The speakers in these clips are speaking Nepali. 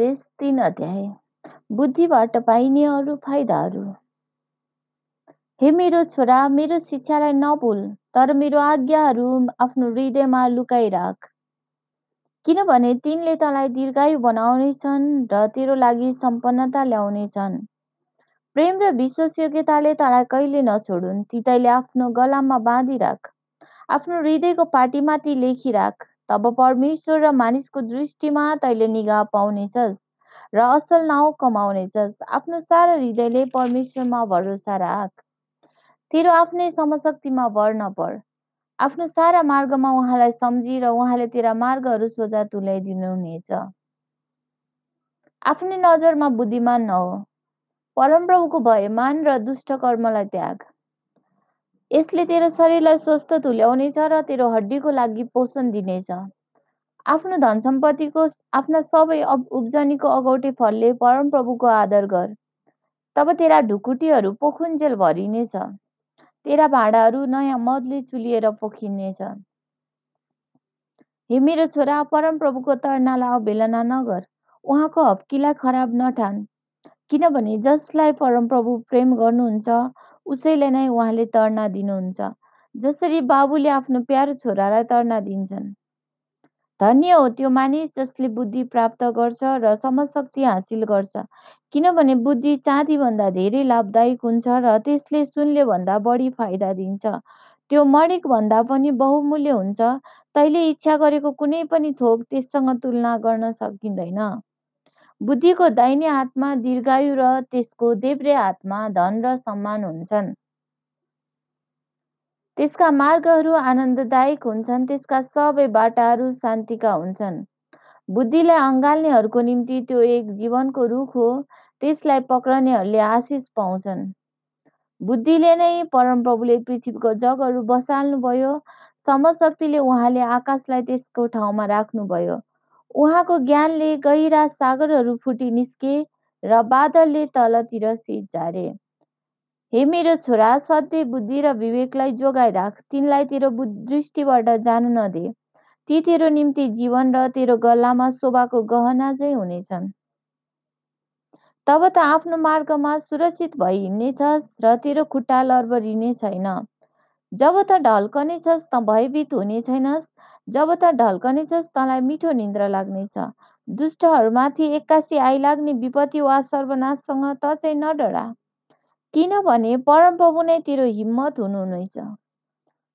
उपदेश तीन अध्याय। बुद्धिबाट पाइने अरू फाइदाहरू। हे मेरो छोरा मेरो शिक्षालाई नभुल तर मेरो आज्ञाहरू आफ्नो हृदयमा लुकाइराख। किनभने तिनले तँलाई दीर्घायु बनाउनेछन् र तेरो लागि सम्पन्नता ल्याउनेछन्। प्रेम र विश्वासयोग्यताले तँलाई कहिले नछोडुन् ती तैले आफ्नो गलामा बाँधिराख। आफ्नो हृदयको पार्टीमाथि लेखिराख। तब परमेश्वर र मानिसको दृष्टिमा तैले निगाह पाउनेछस् र असल नाउँ कमाउनेछस्। आफ्नो सारा हृदयले परमेश्वरमा भरोसा राख। तेरो आफ्नै समशक्तिमा भर नपर। आफ्नो सारा मार्गमा उहाँलाई सम्झी र उहाँले तेरा मार्गहरू सोझा तुल्याइदिनुहुनेछ। आफ्नै नजरमा बुद्धिमान नहो। परमप्रभुको भयमान र दुष्ट कर्मलाई त्याग। यसले तेरो शरीरलाई स्वस्थ तुल्याउनेछ र तेरो हड्डीको लागि पोषण दिनेछ। आफ्नो धन सम्पत्तिको आफ्ना सबै उब्जनीको अगौटे फलले परमप्रभुको आदर गर। तब तेरा ढुकुटीहरू पोखुन्जेल भरिनेछ। तेरा भाँडाहरू नयाँ मदले चुलिएर पोखिनेछ। हे मेरो छोरा परमप्रभुको तर्नालाई अवहेलना नगर। उहाँको हप्कीलाई खराब नठान। किनभने जसलाई परमप्रभु प्रेम गर्नुहुन्छ उसैलाई नै उहाँले तर्ना दिनुहुन्छ जसरी बाबुले आफ्नो प्यारो छोरालाई तर्ना दिन्छन्। धन्य हो त्यो मानिस जसले बुद्धि प्राप्त गर्छ र समशक्ति हासिल गर्छ किनभने बुद्धि चाँदीभन्दा धेरै लाभदायक हुन्छ र त्यसले सुनले भन्दा बढी फाइदा दिन्छ। त्यो मणिक भन्दा पनि बहुमूल्य हुन्छ तैले इच्छा गरेको कुनै पनि थोक त्यससँग तुलना गर्न सकिँदैन। बुद्धिको दाहिने हातमा दीर्घायु र त्यसको देब्रे हातमा धन र सम्मान हुन्छन्। त्यसका मार्गहरू आनन्ददायक हुन्छन् त्यसका सबै बाटाहरू शान्तिका हुन्छन्। बुद्धिलाई अँगाल्नेहरूको निम्ति त्यो एक जीवनको रुख हो त्यसलाई पक्रनेहरूले आशिष पाउँछन्। बुद्धिले नै परमप्रभुले पृथ्वीको जगहरू बसाल्नुभयो समशक्तिले उहाँले आकाशलाई त्यसको ठाउँमा राख्नुभयो। उहाँको ज्ञानले गहिरा सागरहरू फुटी निस्के र बादलले तलतिर सिट झारे। हे मेरो छोरा सधैँ बुद्धि र विवेकलाई जोगाइराख तिनलाई तेरो दृष्टिबाट जान नदे। ती तेरो निम्ति जीवन र तेरो गल्लामा शोभाको गहना चाहिँ हुनेछन्। तब त आफ्नो मार्गमा सुरक्षित भइ हिँड्नेछस् र तेरो खुट्टा लरबरिने छैन। जब त ढल्कनेछस् त भयभीत हुने छैनस्। जब त ढल्कनेछस् तँलाई मिठो निन्द्रा लाग्नेछ। दुष्टहरूमाथि एक्कासी आइलाग्ने विपत्ति वा सर्वनाशसँग त चाहिँ नडरा। किनभने परमप्रभु नै तेरो हिम्मत हुनुहुनेछ।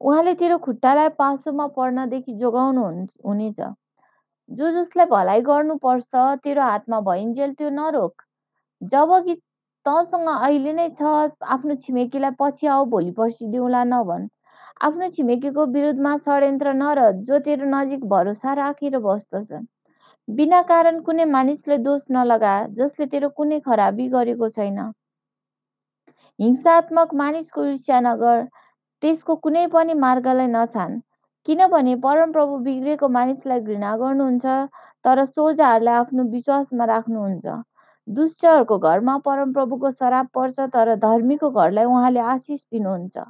उहाँले तेरो खुट्टालाई पासोमा पर्नदेखि जोगाउनु हुनेछ। जो जसलाई भलाइ गर्नुपर्छ तेरो हातमा भइन्जेल त्यो नरोक। जब कि तँसँग अहिले नै छ आफ्नो छिमेकीलाई पछि आऊ भोलि पर्सि दिउँला नभन्। आफ्नो छिमेकीको विरुद्धमा षड्यन्त्र नर जो तेरो नजिक भरोसा राखेर बस्दछन्। बिना कारण कुनै मानिसले दोष नलगा जसले तेरो कुनै खराबी गरेको छैन। हिंसात्मक मानिसको ईर्ष्या नगर त्यसको कुनै पनि मार्गलाई नछान। किनभने परमप्रभु बिग्रेको मानिसलाई घृणा गर्नुहुन्छ तर सोझाहरूलाई आफ्नो विश्वासमा राख्नुहुन्छ। दुष्टहरूको घरमा परमप्रभुको शराब पर्छ तर धर्मीको घरलाई उहाँले आशिष दिनुहुन्छ।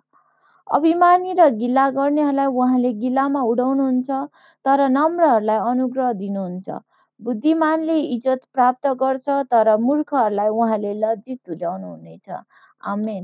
अभिमानी र गिला गर्नेहरूलाई उहाँले गिलामा उडाउनुहुन्छ तर नम्रहरूलाई अनुग्रह दिनुहुन्छ। बुद्धिमानले इज्जत प्राप्त गर्छ तर मूर्खहरूलाई उहाँले लज्जित तुल्याउनुहुनेछ। आमेन।